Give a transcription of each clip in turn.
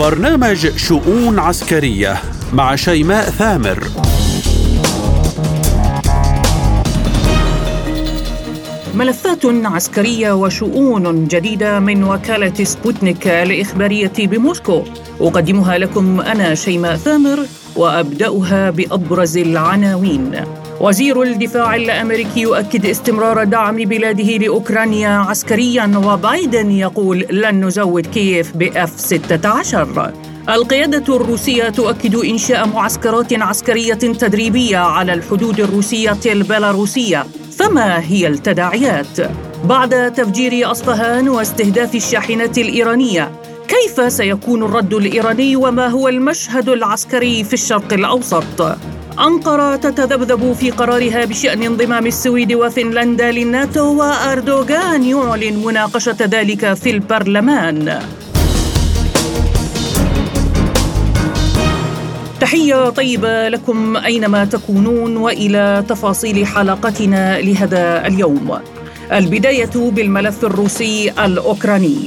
برنامج شؤون عسكرية مع شيماء ثامر. ملفات عسكرية وشؤون جديدة من وكالة سبوتنيك الإخبارية بموسكو. أقدمها لكم أنا شيماء ثامر وأبدأها بأبرز العناوين. وزير الدفاع الأمريكي يؤكد استمرار دعم بلاده لأوكرانيا عسكريا وبايدن يقول لن نزود كييف بأف 16 القيادة الروسية تؤكد إنشاء معسكرات عسكرية تدريبية على الحدود الروسية البيلاروسية فما هي التداعيات؟ بعد تفجير أصفهان واستهداف الشاحنات الإيرانية كيف سيكون الرد الإيراني وما هو المشهد العسكري في الشرق الأوسط؟ أنقرة تتذبذب في قرارها بشأن انضمام السويد وفنلندا للناتو وأردوغان يعلن مناقشة ذلك في البرلمان. تحية طيبة لكم أينما تكونون وإلى تفاصيل حلقتنا لهذا اليوم. البداية بالملف الروسي الأوكراني.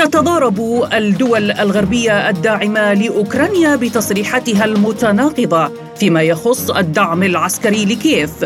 تتضارب الدول الغربية الداعمة لأوكرانيا بتصريحاتها المتناقضة فيما يخص الدعم العسكري لكييف.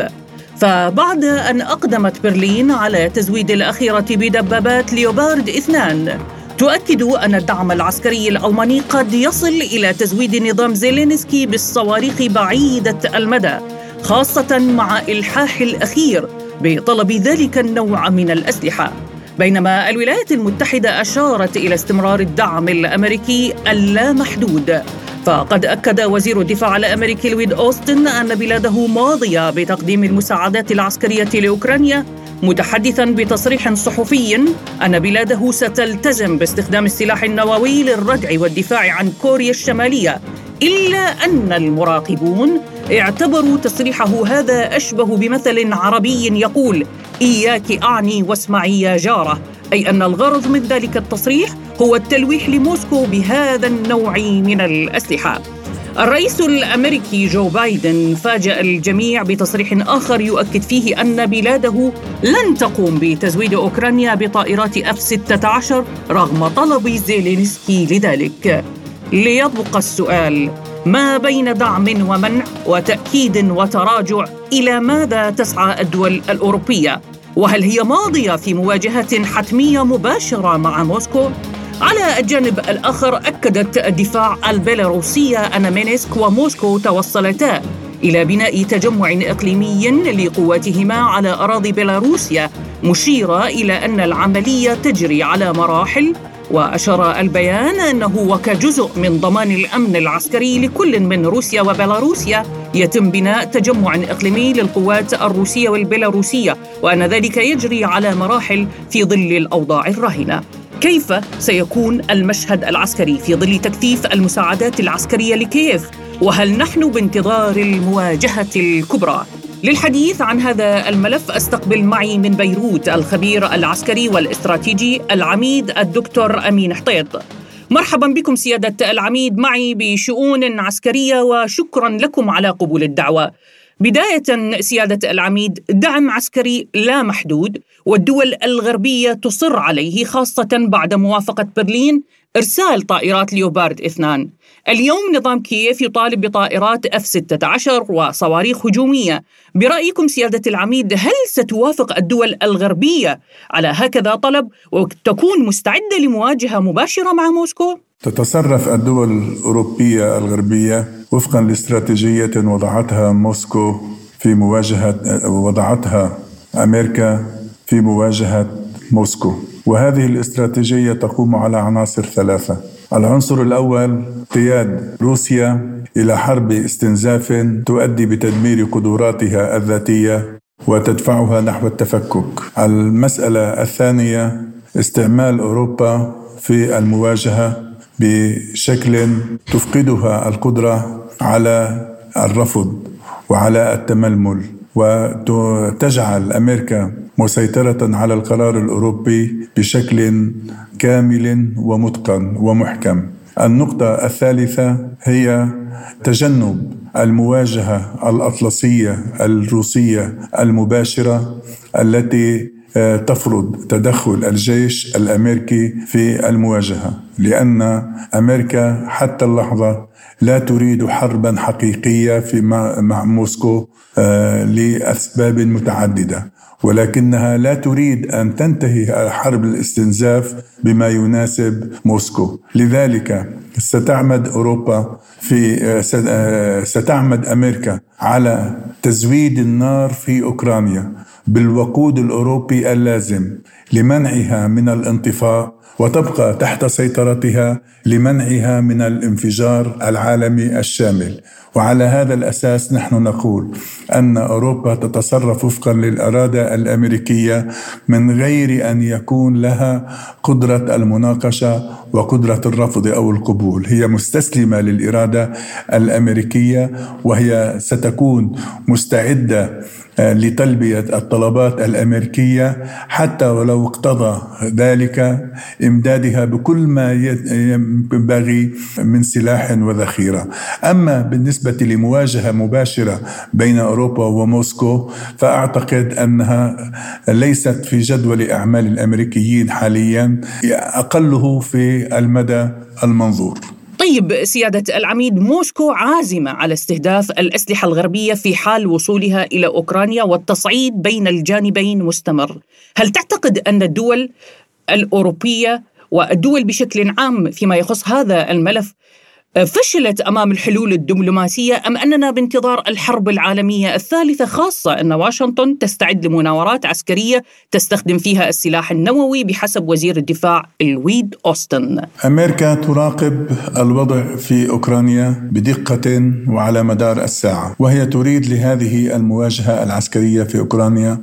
فبعد أن أقدمت برلين على تزويد الأخيرة بدبابات ليوبارد اثنان تؤكد أن الدعم العسكري الألماني قد يصل إلى تزويد نظام زيلينسكي بالصواريخ بعيدة المدى خاصة مع إلحاح الأخير بطلب ذلك النوع من الأسلحة. بينما الولايات المتحدة أشارت إلى استمرار الدعم الأمريكي اللامحدود. فقد أكد وزير الدفاع الأمريكي لويد أوستن أن بلاده ماضية بتقديم المساعدات العسكرية لأوكرانيا متحدثا بتصريح صحفي أن بلاده ستلتزم باستخدام السلاح النووي للردع والدفاع عن كوريا الشمالية إلا أن المراقبون اعتبروا تصريحه هذا أشبه بمثل عربي يقول إياك أعني واسمعي يا جارة أي أن الغرض من ذلك التصريح هو التلويح لموسكو بهذا النوع من الأسلحة الرئيس الأمريكي جو بايدن فاجأ الجميع بتصريح آخر يؤكد فيه أن بلاده لن تقوم بتزويد أوكرانيا بطائرات F 16 رغم طلب زيلينسكي لذلك. ليبقى السؤال ما بين دعم ومنع وتأكيد وتراجع إلى ماذا تسعى الدول الأوروبية؟ وهل هي ماضية في مواجهة حتمية مباشرة مع موسكو؟ على الجانب الآخر أكدت الدفاع البيلاروسية أن مينسك وموسكو توصلتا إلى بناء تجمع إقليمي لقواتهما على أراضي بيلاروسيا مشيرة إلى أن العملية تجري على مراحل وأشار البيان أنه وكجزء من ضمان الأمن العسكري لكل من روسيا وبيلاروسيا يتم بناء تجمع إقليمي للقوات الروسية والبيلاروسية وأن ذلك يجري على مراحل في ظل الأوضاع الراهنة كيف سيكون المشهد العسكري في ظل تكثيف المساعدات العسكرية لكييف؟ وهل نحن بانتظار المواجهة الكبرى؟ للحديث عن هذا الملف استقبل معي من بيروت الخبير العسكري والاستراتيجي العميد الدكتور أمين حطيط. مرحبا بكم سيادة العميد معي بشؤون عسكرية وشكرا لكم على قبول الدعوة. بداية سيادة العميد دعم عسكري لا محدود والدول الغربية تصر عليه خاصة بعد موافقة برلين إرسال طائرات ليوبارد إثنان. اليوم نظام كييف يطالب بطائرات اف 16 وصواريخ هجومية، برأيكم سيادة العميد هل ستوافق الدول الغربية على هكذا طلب وتكون مستعدة لمواجهة مباشرة مع موسكو؟ تتصرف الدول الأوروبية الغربية وفقا لاستراتيجية وضعتها موسكو في مواجهة وضعتها أمريكا في مواجهة موسكو، وهذه الاستراتيجية تقوم على عناصر ثلاثة العنصر الأول قياد روسيا إلى حرب استنزاف تؤدي بتدمير قدراتها الذاتية وتدفعها نحو التفكك. المسألة الثانية استعمال أوروبا في المواجهة بشكل تفقدها القدرة على الرفض وعلى التململ وتجعل أمريكا مسيطرة على القرار الأوروبي بشكل كامل ومتقن ومحكم. النقطة الثالثة هي تجنب المواجهة الأطلسية الروسية المباشرة التي آه، تفرض تدخل الجيش الأمريكي في المواجهة لأن أمريكا حتى اللحظة لا تريد حربا حقيقية في مع موسكو آه، لأسباب متعددة ولكنها لا تريد أن تنتهي حرب الاستنزاف بما يناسب موسكو. لذلك ستعمد أوروبا في ستعمد أمريكا على تزويد النار في أوكرانيا. بالوقود الأوروبي اللازم لمنعها من الانطفاء وتبقى تحت سيطرتها لمنعها من الانفجار العالمي الشامل. وعلى هذا الأساس نحن نقول أن أوروبا تتصرف وفقا للإرادة الأمريكية من غير أن يكون لها قدرة المناقشة وقدرة الرفض أو القبول. هي مستسلمة للإرادة الأمريكية وهي ستكون مستعدة لتلبية الطلبات الأمريكية حتى ولو اقتضى ذلك إمدادها بكل ما ينبغي من سلاح وذخيرة. أما بالنسبة لمواجهة مباشرة بين أوروبا وموسكو فأعتقد أنها ليست في جدول أعمال الأمريكيين حاليا. أقله في المدى المنظور. طيب سيادة العميد موسكو عازمة على استهداف الأسلحة الغربية في حال وصولها إلى أوكرانيا والتصعيد بين الجانبين مستمر. هل تعتقد أن الدول الأوروبية والدول بشكل عام فيما يخص هذا الملف فشلت أمام الحلول الدبلوماسية أم أننا بانتظار الحرب العالمية الثالثة خاصة أن واشنطن تستعد لمناورات عسكرية تستخدم فيها السلاح النووي بحسب وزير الدفاع الويد أوستن. أمريكا تراقب الوضع في أوكرانيا بدقة وعلى مدار الساعة، وهي تريد لهذه المواجهة العسكرية في أوكرانيا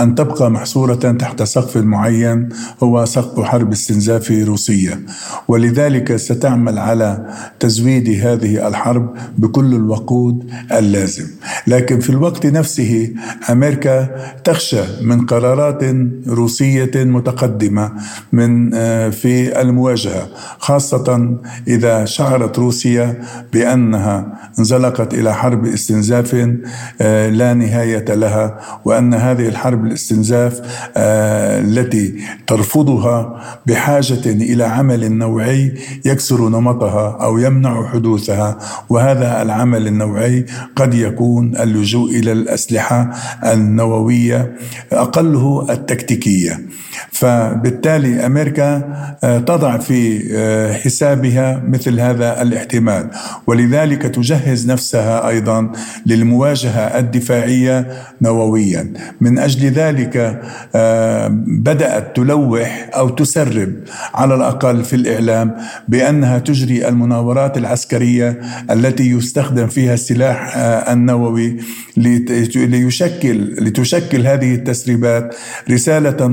أن تبقى محصورة تحت سقف معين هو سقف حرب استنزاف روسية، ولذلك ستعمل على تز تزويد هذه الحرب بكل الوقود اللازم. لكن في الوقت نفسه أمريكا تخشى من قرارات روسية متقدمة من آه، في المواجهة خاصة إذا شعرت روسيا بأنها انزلقت إلى حرب استنزاف آه، لا نهاية لها وأن هذه الحرب الاستنزاف آه، التي ترفضها بحاجة إلى عمل نوعي يكسر نمطها أو يمنع يمنع حدوثها وهذا العمل النوعي قد يكون اللجوء إلى الأسلحة النووية أقله التكتيكية. فبالتالي أمريكا آه، تضع في آه، حسابها مثل هذا الاحتمال. ولذلك تجهز نفسها أيضا للمواجهة الدفاعية نوويا. من أجل ذلك آه، بدأت تلوح أو تسرب على الأقل في الإعلام بأنها تجري المناورات العسكرية التي يستخدم فيها السلاح النووي ليشكل لتشكل هذه التسريبات رسالة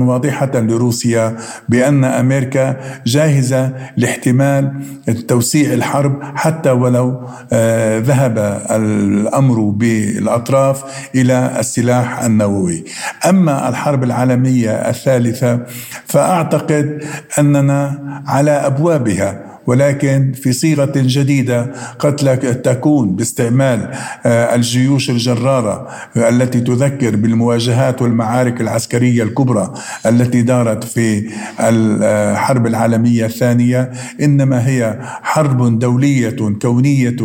لروسيا بأن أمريكا جاهزة لاحتمال توسيع الحرب حتى ولو آه، ذهب الأمر بالأطراف إلى السلاح النووي. أما الحرب العالمية الثالثة فأعتقد أننا على أبوابها. ولكن في صيغة جديدة قد تكون باستعمال آه، الجيوش الجرارة التي تذكر بالمواجهات والمعارك العسكرية الكبرى التي دارت في الحرب العالمية الثانية. إنما هي حرب دولية كونية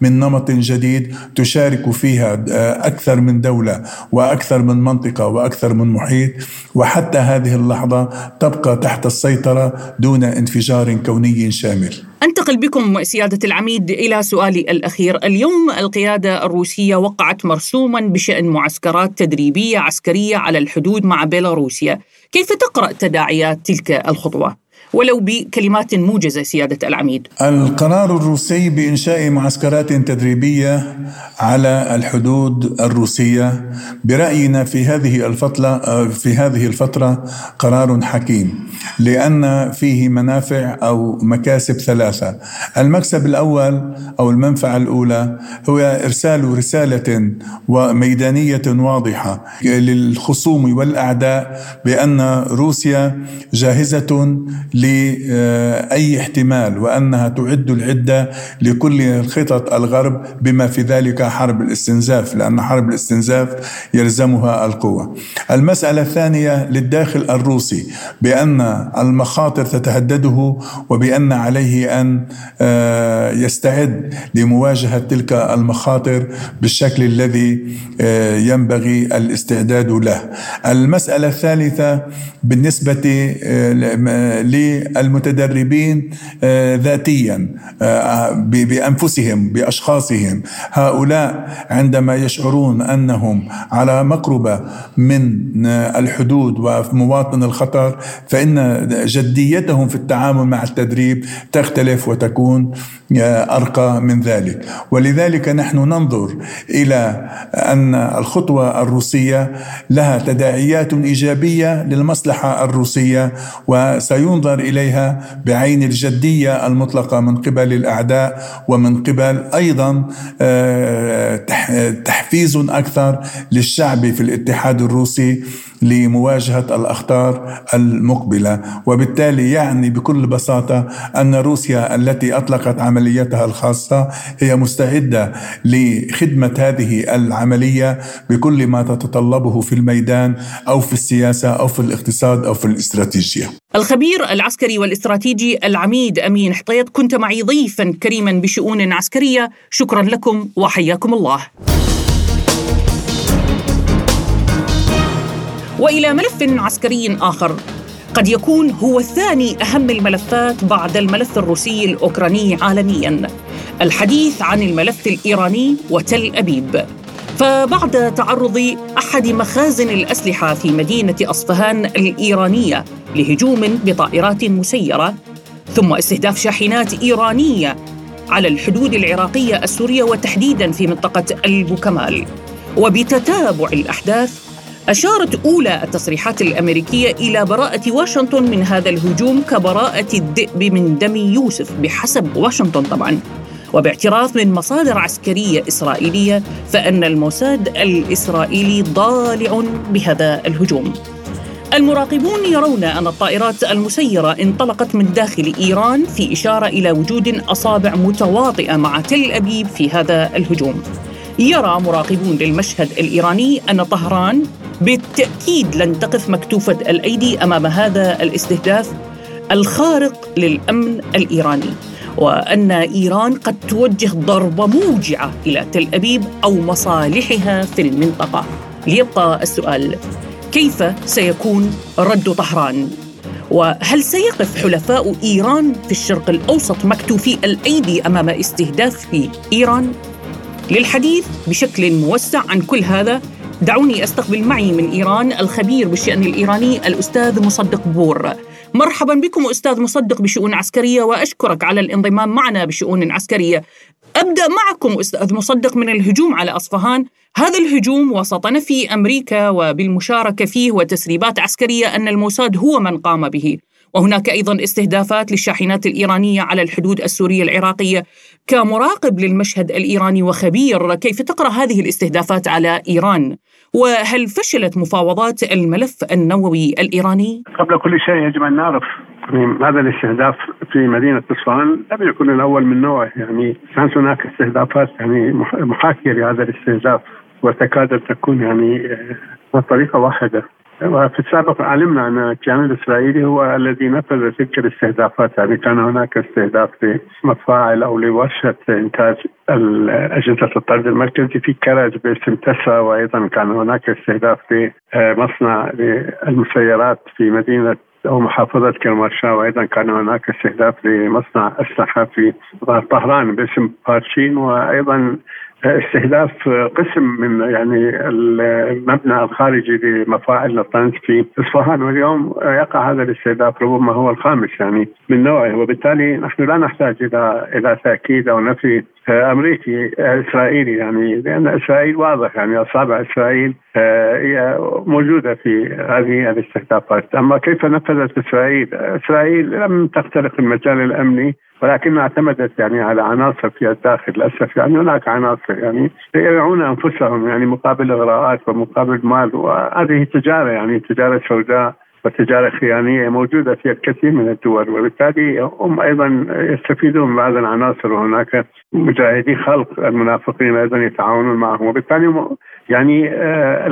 من نمط جديد تشارك فيها آه، أكثر من دولة وأكثر من منطقة وأكثر من محيط. وحتى هذه اللحظة تبقى تحت السيطرة دون انفجار كوني شامل. كامل أنتقل بكم سيادة العميد إلى سؤالي الأخير، اليوم القيادة الروسية وقعت مرسوما بشأن معسكرات تدريبية عسكرية على الحدود مع بيلاروسيا، كيف تقرأ تداعيات تلك الخطوة؟ ولو بكلمات موجزة سيادة العميد. القرار الروسي بإنشاء معسكرات تدريبية على الحدود الروسية برأينا في هذه الفترة في هذه الفترة قرار حكيم لأن فيه منافع أو مكاسب ثلاثة. المكسب الأول أو المنفعة الأولى هو إرسال رسالة وميدانية واضحة للخصوم والأعداء بأن روسيا جاهزة لأي احتمال وأنها تعد العدة لكل خطط الغرب بما في ذلك حرب الاستنزاف لأن حرب الاستنزاف يلزمها القوة. المسألة الثانية للداخل الروسي بأن المخاطر تتهدده وبأن عليه أن آه، يستعد لمواجهة تلك المخاطر بالشكل الذي آه، ينبغي الاستعداد له. المسألة الثالثة بالنسبة آه، للمتدربين ذاتيا بأنفسهم بأشخاصهم. هؤلاء عندما يشعرون أنهم على مقربة من الحدود ومواطن الخطر فإن جديتهم في التعامل مع التدريب تختلف وتكون أرقى من ذلك. ولذلك نحن ننظر إلى أن الخطوة الروسية لها تداعيات إيجابية للمصلحة الروسية وسينظر إليها بعين الجدية المطلقة من قبل الأعداء ومن قبل أيضا آه، تحفيز أكثر للشعب في الاتحاد الروسي. لمواجهة الأخطار المقبلة وبالتالي يعني بكل بساطة أن روسيا التي أطلقت عمليتها الخاصة هي مستعدة لخدمة هذه العملية بكل ما تتطلبه في الميدان أو في السياسة أو في الاقتصاد أو في الاستراتيجية. الخبير العسكري والاستراتيجي العميد أمين حطيط كنت معي ضيفا كريما بشؤون عسكرية شكرا لكم وحياكم الله. وإلى ملف عسكري آخر. قد يكون هو ثاني أهم الملفات بعد الملف الروسي الأوكراني عالميا. الحديث عن الملف الإيراني وتل أبيب. فبعد تعرض أحد مخازن الأسلحة في مدينة أصفهان الإيرانية لهجوم بطائرات مسيرة ثم استهداف شاحنات إيرانية على الحدود العراقية السورية وتحديدا في منطقة البوكمال. وبتتابع الأحداث أشارت أولى التصريحات الأمريكية إلى براءة واشنطن من هذا الهجوم كبراءة الذئب من دم يوسف بحسب واشنطن طبعاً. وباعتراف من مصادر عسكرية إسرائيلية فأن الموساد الإسرائيلي ضالع بهذا الهجوم. المراقبون يرون أن الطائرات المسيرة انطلقت من داخل إيران في إشارة إلى وجود أصابع متواطئة مع تل أبيب في هذا الهجوم. يرى مراقبون للمشهد الإيراني أن طهران بالتأكيد لن تقف مكتوفة الأيدي أمام هذا الاستهداف الخارق للأمن الإيراني وأن إيران قد توجه ضربة موجعة إلى تل أبيب أو مصالحها في المنطقة. ليبقى السؤال كيف سيكون رد طهران؟ وهل سيقف حلفاء إيران في الشرق الأوسط مكتوفي الأيدي أمام استهداف في إيران؟ للحديث بشكل موسع عن كل هذا دعوني أستقبل معي من إيران الخبير بالشأن الإيراني الأستاذ مصدق بور. مرحبا بكم أستاذ مصدق بشؤون عسكرية وأشكرك على الانضمام معنا بشؤون عسكرية. أبدأ معكم أستاذ مصدق من الهجوم على أصفهان، هذا الهجوم وسط نفي أمريكا وبالمشاركة فيه وتسريبات عسكرية أن الموساد هو من قام به. وهناك أيضا استهدافات للشاحنات الإيرانية على الحدود السورية العراقية كمراقب للمشهد الإيراني وخبير كيف تقرأ هذه الاستهدافات على إيران؟ وهل فشلت مفاوضات الملف النووي الإيراني؟ قبل كل شيء يجب أن نعرف هذا الاستهداف في مدينة اصفهان لم يكن الأول من نوعه. يعني كانت هناك استهدافات يعني محاكية لهذا الاستهداف وتكاد أن تكون يعني بطريقة واحدة. وفي السابق علمنا أن الكيان الإسرائيلي هو الذي نفذ تلك الاستهدافات يعني كان هناك استهداف لمفاعل أو لورشة إنتاج اجهزه الطرد المركزي في كرج باسم تسرا وأيضا كان هناك استهداف لمصنع للمسيرات في مدينة أو محافظة كرمانشاه وأيضا كان هناك استهداف لمصنع أسلحة في طهران باسم بارشين وأيضا استهداف قسم من يعني المبنى الخارجي لمفاعل الطنز في إصفهان واليوم يقع هذا الاستهداف ربما هو الخامس يعني من نوعه وبالتالي نحن لا نحتاج إلى إلى تأكيد أو نفي أمريكي إسرائيلي يعني لأن إسرائيل واضح يعني أصابع إسرائيل آه، هي موجودة في هذه الاستهدافات، أما كيف نفذت إسرائيل؟ إسرائيل لم تخترق المجال الأمني ولكنها اعتمدت يعني على عناصر في الداخل. للأسف يعني هناك عناصر يعني يبيعون أنفسهم يعني مقابل إغراءات ومقابل مال وهذه تجارة يعني تجارة سوداء. والتجارة الخيانيه موجودة في الكثير من الدول وبالتالي هم أيضا يستفيدون من بعض العناصر وهناك مجاهدي خلق المنافقين أيضا يتعاونون معهم وبالتالي يعني آه،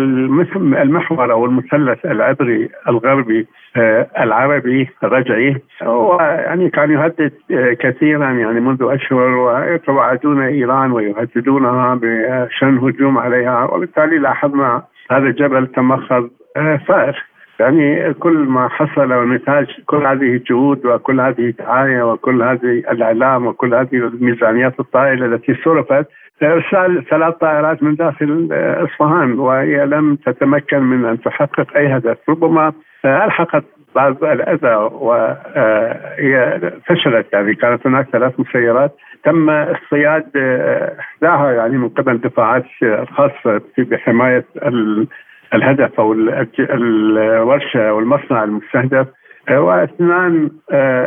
المحور أو المثلث العبري الغربي آه، العربي الرجعي هو يعني كان يهدد آه، كثيرا يعني منذ أشهر ويتوعدون إيران ويهددونها بشن هجوم عليها وبالتالي لاحظنا هذا الجبل تمخض فائر يعني كل ما حصل ونتاج كل هذه الجهود وكل هذه الدعاية وكل هذه الإعلام وكل هذه الميزانيات الطائلة التي صرفت ارسال ثلاث طائرات من داخل إصفهان وهي لم تتمكن من أن تحقق أي هدف. ربما ألحقت بعض الأذى وهي فشلت يعني كانت هناك ثلاث مسيرات. تم اصطياد إحداها يعني من قبل الدفاعات الخاصه بحماية الهدف أو الورشة والمصنع المستهدف واثنان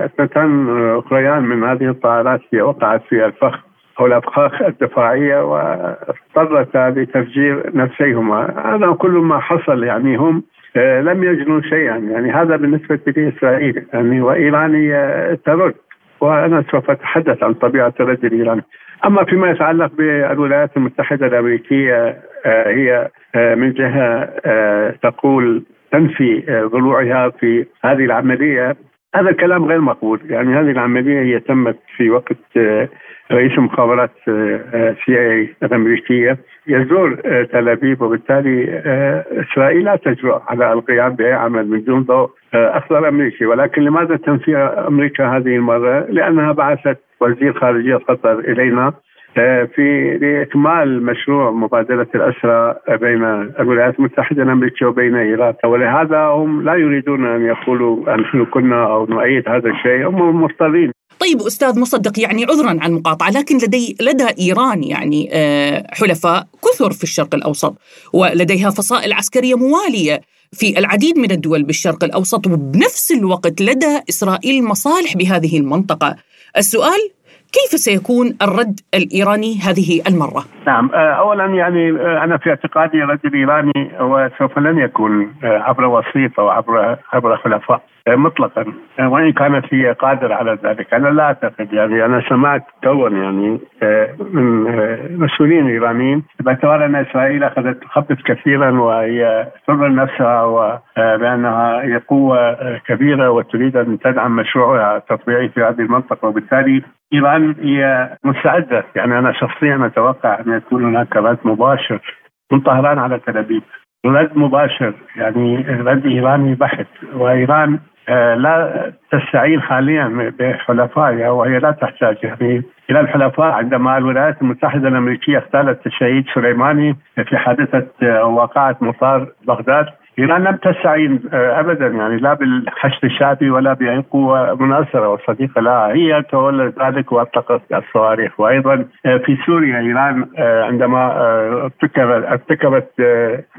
اثنتان اخريان من هذه الطائرات هي وقعت في الفخ أو الأفخاخ الدفاعية واضطرت لتفجير نفسيهما. هذا كل ما حصل يعني هم لم يجنوا شيئا. يعني هذا بالنسبة لاسرائيل يعني وايران ترد. وأنا سوف أتحدث عن طبيعة الرد الإيراني. أما فيما يتعلق بالولايات المتحدة الأمريكية هي من جهة تقول تنفي ضلوعها في هذه العملية. هذا الكلام غير مقبول. يعني هذه العملية هي تمت في وقت رئيس مخابرات CIA الأمريكية. يزور تل أبيب وبالتالي إسرائيل لا تجرؤ على القيام باي عمل من دون ضوء اخضر أمريكي. ولكن لماذا تنفي أمريكا هذه المرة؟ لأنها بعثت وزير خارجية قطر إلينا في لإكمال مشروع مبادلة الأسرى بين الولايات المتحدة الأمريكية وبين إيران. ولهذا هم لا يريدون أن يقولوا نحن كنا أو نؤيد هذا الشيء هم مضطرين. طيب أستاذ مصدق يعني عذرا عن المقاطعة لكن لدي لدى إيران يعني آه، حلفاء كثر في الشرق الأوسط ولديها فصائل عسكرية موالية في العديد من الدول بالشرق الأوسط وبنفس الوقت لدى إسرائيل مصالح بهذه المنطقة. السؤال كيف سيكون الرد الإيراني هذه المرة؟ نعم آه، اولا يعني آه، أنا في اعتقادي الرد الإيراني هو سوف لن يكون عبر وسيط أو عبر عبر خلفاء مطلقا. وإن كانت هي قادرة على ذلك. أنا لا أعتقد يعني أنا سمعت توا يعني من مسؤولين إيرانيين. باعتبار أن إسرائيل أخذت تخطط كثيرا وهي تظهر نفسها وبانها هي قوة كبيرة وتريد أن تدعم مشروعها التطبيعي في هذه المنطقة. وبالتالي إيران هي مستعدة. يعني أنا شخصيا أتوقع أن يكون هناك رد مباشر. من طهران على تل أبيب. رد مباشر يعني رد إيراني بحت. وإيران لا تستعين حاليا بحلفائها وهي لا تحتاج. يعني إلى الحلفاء عندما الولايات المتحدة الأمريكية اغتالت الشهيد سليماني في حادثة آه، وقعت مطار بغداد ايران لم تستعين آه، ابدا يعني لا بالحشد الشعبي ولا بأي قوة مناصرة وصديقه لها هي تولت ذلك وأطلقت الصواريخ. وأيضا آه، في سوريا إيران آه، عندما ارتكبت ارتكبت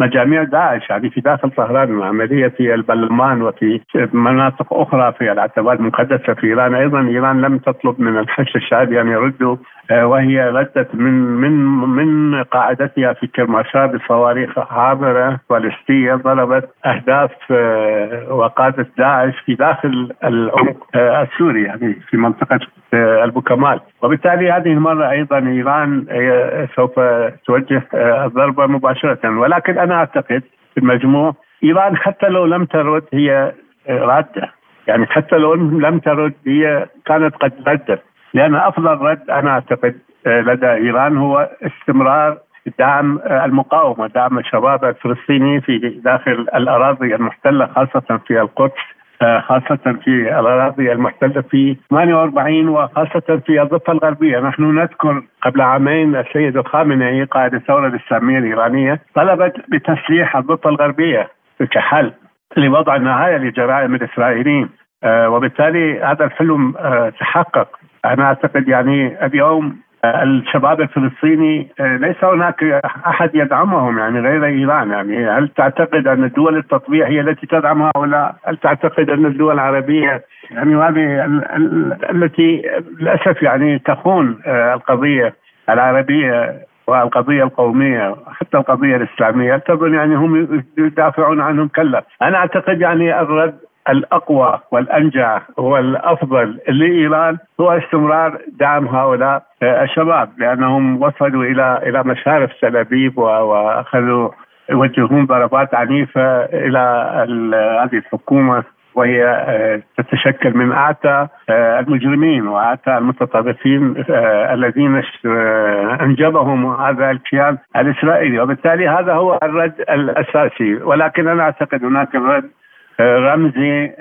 مجاميع داعش يعني في داخل طهران عملية في البلمان وفي مناطق أخرى في العتبات المقدسة في إيران. أيضا إيران لم تطلب من الحشد الشعبي أن يردوا وهي ردت من من من قاعدتها في كرماشا بصواريخ عابره باليستيه ضربت أهداف آه، وقادة داعش في داخل العمق آه، السوري يعني في منطقة آه، البوكمال وبالتالي هذه المرة أيضا إيران سوف توجه الضربة مباشرة. ولكن أنا أعتقد في المجموع إيران حتى لو لم ترد هي رادة. يعني حتى لو لم ترد هي كانت قد ردت. لأن أفضل رد أنا أعتقد آه، لدى إيران هو استمرار دعم آه، المقاومة، دعم الشباب الفلسطيني في داخل الأراضي المحتلة خاصة في القدس آه، خاصة في الأراضي المحتلة في 48 وخاصة في الضفة الغربية. نحن نذكر قبل عامين السيد الخامنئي قائد الثورة الإسلامية الإيرانية طلبت بتسليح الضفة الغربية كحل لوضع نهاية لجرائم الإسرائيليين. وبالتالي هذا الحلم تحقق. أنا أعتقد يعني اليوم آه، الشباب الفلسطيني آه، ليس هناك أحد يدعمهم يعني غير إيران. يعني هل تعتقد أن دول التطبيع هي التي تدعم هؤلاء؟ هل تعتقد أن الدول العربية يعني هذه التي للأسف يعني تخون آه، القضية العربية والقضية القومية حتى القضية الإسلامية؟ اعتبر يعني هم يدافعون عنهم كلا. أنا أعتقد يعني الرد الأقوى والانجع والأفضل لإيران هو استمرار دعم هؤلاء الشباب لأنهم وصلوا إلى إلى مشارف تل أبيب واخذوا يوجهون ضربات عنيفة إلى هذه الحكومة وهي آه، تتشكل من اعتى آه، المجرمين واعتى المتطرفين آه، الذين أنجبهم هذا الكيان الإسرائيلي. وبالتالي هذا هو الرد الأساسي. ولكن أنا أعتقد هناك الرد رمزي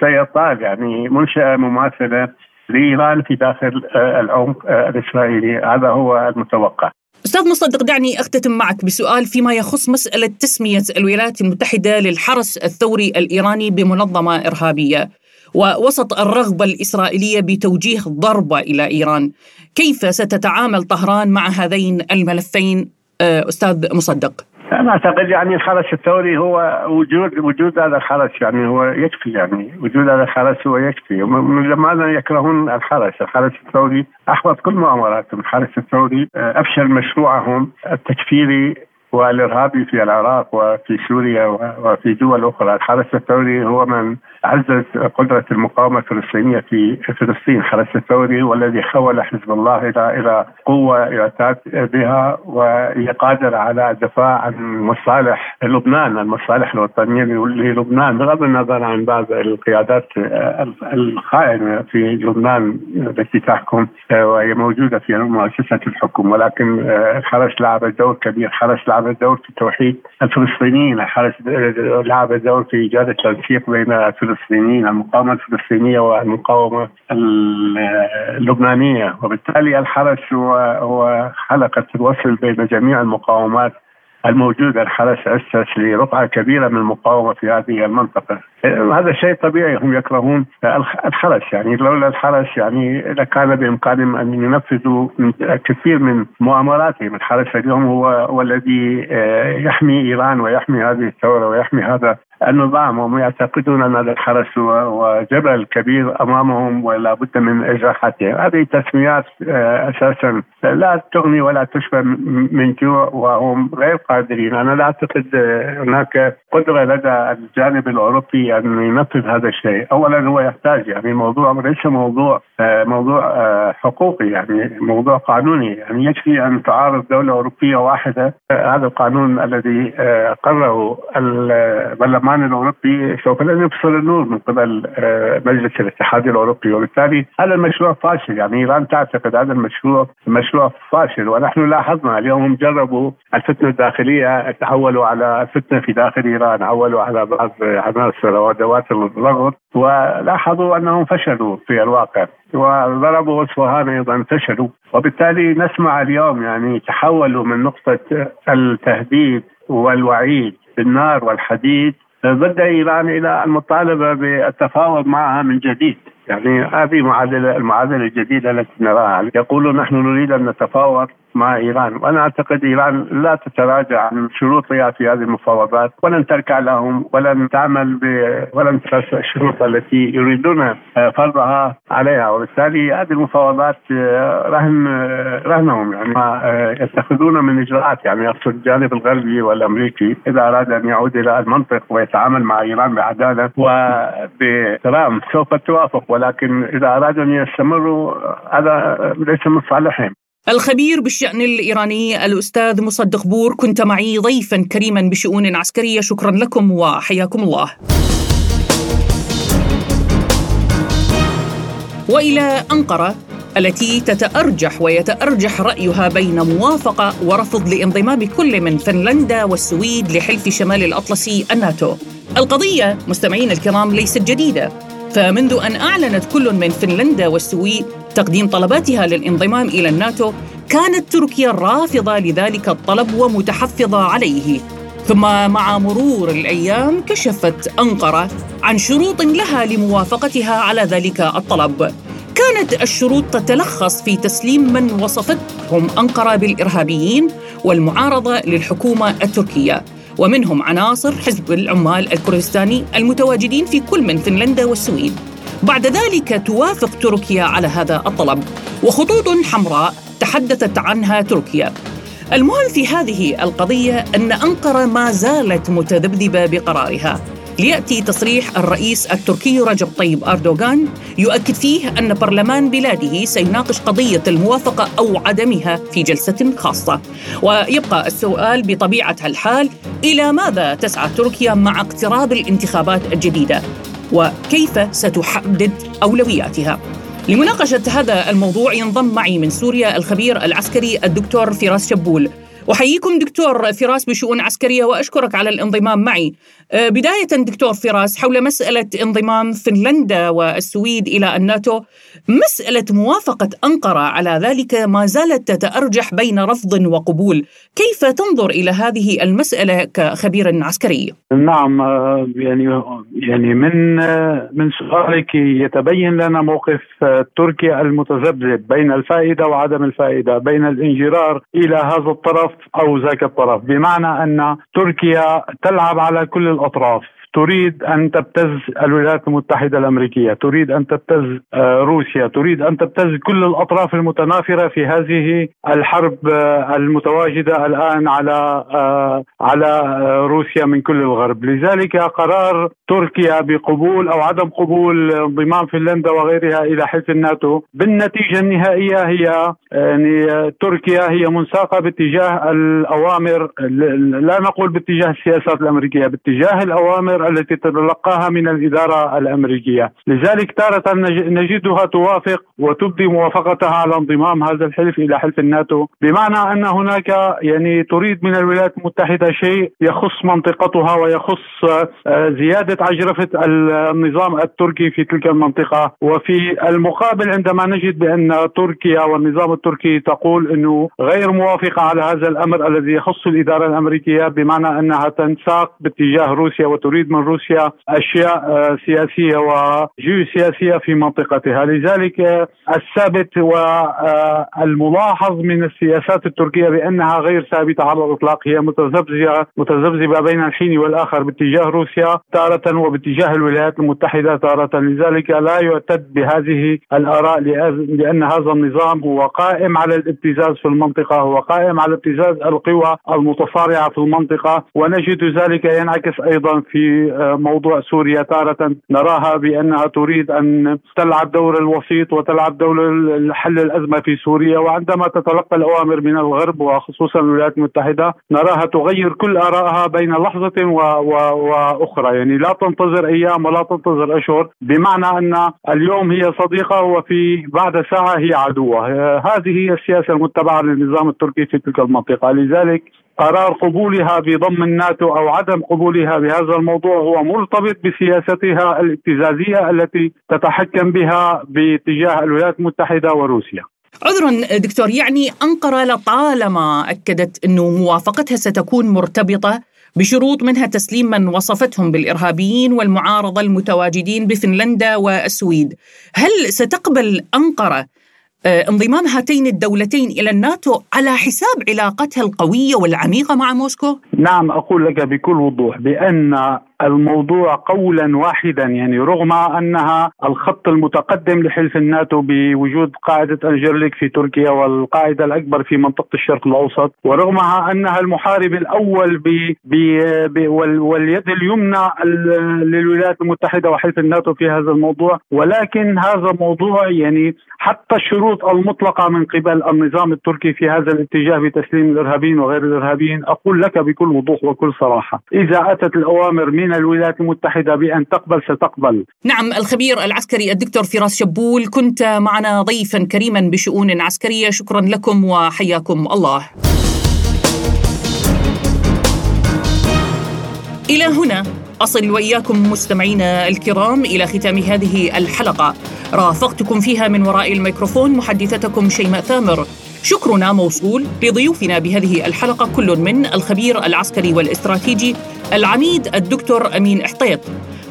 سيطال يعني منشأة مماثلة لإيران في داخل العمق الإسرائيلي. هذا هو المتوقع. أستاذ مصدق دعني أختتم معك بسؤال فيما يخص مسألة تسمية الولايات المتحدة للحرس الثوري الإيراني بمنظمة إرهابية ووسط الرغبة الإسرائيلية بتوجيه ضربة إلى إيران. كيف ستتعامل طهران مع هذين الملفين آه، أستاذ مصدق؟ أنا أعتقد يعني الحرس الثوري هو وجود وجود هذا الحرس يعني هو يكفي يعني. وجود هذا الحرس هو يكفي. لماذا يكرهون الحرس؟ الحرس الثوري أحبط كل مؤامراتهم، الحرس الثوري آه، أفشل مشروعهم التكفيري والإرهابي في العراق وفي سوريا وفي دول أخرى، الحرس الثوري هو من عزز قدرة المقاومة الفلسطينية في فلسطين، الحرس الثوري هو الذي حول حزب الله إلى إلى قوة يعتاد بها وهي قادره على الدفاع عن مصالح لبنان، المصالح الوطنية للبنان بغض النظر عن بعض القيادات الخائنه في لبنان التي تحكم وهي موجودة في مؤسسة الحكم، ولكن الحرس لعب دور كبير، الحرس لعب دور في توحيد الفلسطينيين، الحرس لعب دور في إيجاد التنسيق بين الفلسطينيين المقاومة الفلسطينية والمقاومة اللبنانية. وبالتالي الحرس هو هو حلقة الوصل بين جميع المقاومات الموجودة. الحرس أسس لرقعة كبيرة من المقاومة في هذه المنطقة. هذا شيء طبيعي هم يكرهون الحرس. يعني لولا الحرس يعني لكان بإمكانهم أن ينفذوا كثير من مؤامراتهم. الحرس اليوم هو هو الذي آه، يحمي إيران ويحمي هذه الثورة ويحمي هذا النظام وهم يعتقدون أن هذا الحرس هو جبل كبير أمامهم ولا بد من ازاحته، هذه تسميات آه، أساسا لا تغني ولا تشبه من جوع وهم غير قادرين، أنا لا أعتقد آه، هناك قدرة لدى الجانب الأوروبي أن ينفذ هذا الشيء، اولا هو يحتاج يعني الموضوع ليس موضوع آه، موضوع حقوقي يعني موضوع قانوني، يعني يكفي أن تعارض دولة أوروبية واحدة هذا القانون الذي قرره البرلمان البرلمان الأوروبي سوف لن يبصر النور من قبل آه، مجلس الاتحاد الأوروبي. وبالتالي هذا المشروع فاشل. يعني إيران تعتقد هذا المشروع مشروع فاشل. ونحن لاحظنا اليوم هم جربوا الفتنة الداخلية تحولوا على الفتنه في داخل إيران عولوا على بعض عناصر وأدوات الضغط ولاحظوا أنهم فشلوا في الواقع وضربوا اصفهان أيضا فشلوا. وبالتالي نسمع اليوم يعني تحولوا من نقطة التهديد والوعيد بالنار والحديد ضد ايران إلى المطالبة بالتفاوض معها من جديد. يعني هذه معادله المعادلة الجديدة التي نراها. يقولون نحن نريد أن نتفاوض مع إيران. وأنا أعتقد إيران لا تتراجع عن شروطها في هذه المفاوضات ولن تركع لهم ولن تعمل ب... ولن تفسر الشروط التي يريدون فرضها عليها. وبالتالي هذه المفاوضات آه، رهن آه، رهنهم يعني. ما آه، يتخذون من إجراءات يعني. يقصد الجانب الغربي والأمريكي إذا أراد أن يعود إلى المنطق ويتعامل مع إيران بعدالة وباحترام سوف توافق. ولكن إذا ارادوا أن يستمروا هذا ليس من صالحهم الخبير بالشأن الإيراني الأستاذ مصدق بور كنت معي ضيفا كريما بشؤون عسكرية. شكرا لكم وحياكم الله. وإلى أنقرة التي تتأرجح ويتأرجح رأيها بين موافقة ورفض لانضمام كل من فنلندا والسويد لحلف شمال الأطلسي الناتو. القضية مستمعين الكرام ليست جديدة. فمنذ أن أعلنت كل من فنلندا والسويد تقديم طلباتها للانضمام إلى الناتو كانت تركيا رافضة لذلك الطلب ومتحفظة عليه. ثم مع مرور الأيام كشفت أنقرة عن شروط لها لموافقتها على ذلك الطلب. كانت الشروط تتلخص في تسليم من وصفتهم أنقرة بالإرهابيين والمعارضة للحكومة التركية. ومنهم عناصر حزب العمال الكردستاني المتواجدين في كل من فنلندا والسويد. بعد ذلك توافق تركيا على هذا الطلب وخطوط حمراء تحدثت عنها تركيا. المهم في هذه القضية أن أنقرة ما زالت متذبذبة بقرارها. ليأتي تصريح الرئيس التركي رجب طيب أردوغان يؤكد فيه أن برلمان بلاده سيناقش قضية الموافقة أو عدمها في جلسة خاصة. ويبقى السؤال بطبيعة الحال إلى ماذا تسعى تركيا مع اقتراب الانتخابات الجديدة؟ وكيف ستحدد أولوياتها؟ لمناقشة هذا الموضوع ينضم معي من سوريا الخبير العسكري الدكتور فراس شبول. أحييكم دكتور فراس بشؤون عسكرية وأشكرك على الانضمام معي. أه، بداية دكتور فراس حول مسألة انضمام فنلندا والسويد إلى الناتو مسألة موافقة أنقرة على ذلك ما زالت تتأرجح بين رفض وقبول. كيف تنظر إلى هذه المسألة كخبير عسكري؟ نعم أه، يعني يعني من أه، من سؤالك يتبين لنا موقف تركيا المتذبذب بين الفائدة وعدم الفائدة بين الانجرار إلى هذا الطرف. أو ذاك الطرف. بمعنى أن تركيا تلعب على كل الأطراف. تريد أن تبتز الولايات المتحدة الأمريكية، تريد أن تبتز آه، روسيا، تريد أن تبتز كل الأطراف المتنافرة في هذه الحرب آه، المتواجدة الآن على آه، على روسيا من كل الغرب، لذلك قرار تركيا بقبول أو عدم قبول انضمام فنلندا وغيرها إلى حلف الناتو، بالنتيجة النهائية هي يعني تركيا هي منساقه باتجاه الأوامر لا نقول باتجاه السياسات الأمريكية، باتجاه الأوامر التي تتلقاها من الإدارة الأمريكية. لذلك تارة نجدها توافق وتبدي موافقتها على انضمام هذا الحلف إلى حلف الناتو. بمعنى أن هناك يعني تريد من الولايات المتحدة شيء يخص منطقتها ويخص آه، زيادة عجرفة النظام التركي في تلك المنطقة. وفي المقابل عندما نجد بأن تركيا والنظام التركي تقول أنه غير موافقة على هذا الأمر الذي يخص الإدارة الأمريكية بمعنى أنها تنساق باتجاه روسيا وتريد من روسيا أشياء آه، سياسية وجيوسياسيه في منطقتها، لذلك آه، الثابت والملاحظ آه، من السياسات التركية بأنها غير ثابتة على الإطلاق هي متذبذبة متذبذبة بين الحين والآخر باتجاه روسيا تارة وباتجاه الولايات المتحدة تارة، لذلك لا يعتد بهذه الآراء لأن هذا النظام هو قائم على الابتزاز في المنطقة، هو قائم على ابتزاز القوى المتصارعة في المنطقة ونجد ذلك ينعكس أيضا في موضوع سوريا تارة. نراها بأنها تريد أن تلعب دور الوسيط وتلعب دور حل الأزمة في سوريا. وعندما تتلقى الأوامر من الغرب وخصوصا الولايات المتحدة نراها تغير كل آرائها بين لحظة و... و... وأخرى. يعني لا تنتظر أيام ولا تنتظر أشهر بمعنى أن اليوم هي صديقة وفي بعد ساعة هي عدوة. هذه هي السياسة المتبعة للنظام التركي في تلك المنطقة. لذلك قرار قبولها بضم الناتو أو عدم قبولها بهذا الموضوع هو مرتبط بسياستها الابتزازيه التي تتحكم بها باتجاه الولايات المتحدة وروسيا. عذرا دكتور يعني أنقرة لطالما أكدت أنه موافقتها ستكون مرتبطة بشروط منها تسليم من وصفتهم بالإرهابيين والمعارضة المتواجدين بفنلندا والسويد. هل ستقبل أنقرة انضمام هاتين الدولتين إلى الناتو على حساب علاقتها القوية والعميقة مع موسكو؟ نعم أقول لك بكل وضوح بأن الموضوع قولا واحدا. يعني رغم أنها الخط المتقدم لحلف الناتو بوجود قاعدة انجرليك في تركيا والقاعدة الأكبر في منطقة الشرق الأوسط ورغمها أنها المحارب الأول ب واليد اليمنى للولايات المتحدة وحلف الناتو في هذا الموضوع. ولكن هذا موضوع يعني حتى الشروط المطلقة من قبل النظام التركي في هذا الاتجاه بتسليم الإرهابيين وغير الإرهابيين أقول لك بكل وضوح وكل صراحة. إذا أتت الأوامر الولايات المتحدة بأن تقبل ستقبل. نعم الخبير العسكري الدكتور فراس شبول كنت معنا ضيفا كريما بشؤون عسكرية. شكرا لكم وحياكم الله. إلى هنا أصل وإياكم مستمعينا الكرام إلى ختام هذه الحلقة. رافقتكم فيها من وراء الميكروفون محدثتكم شيماء ثامر. شكرنا موصول لضيوفنا بهذه الحلقة كل من الخبير العسكري والاستراتيجي العميد الدكتور أمين إحطيط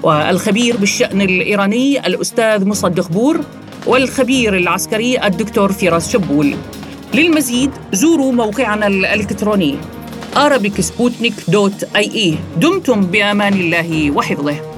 والخبير بالشأن الإيراني الأستاذ مصدق بور والخبير العسكري الدكتور فراس شبول. للمزيد زوروا موقعنا الإلكتروني arabicsputnik.ie دمتم بأمان الله وحفظه.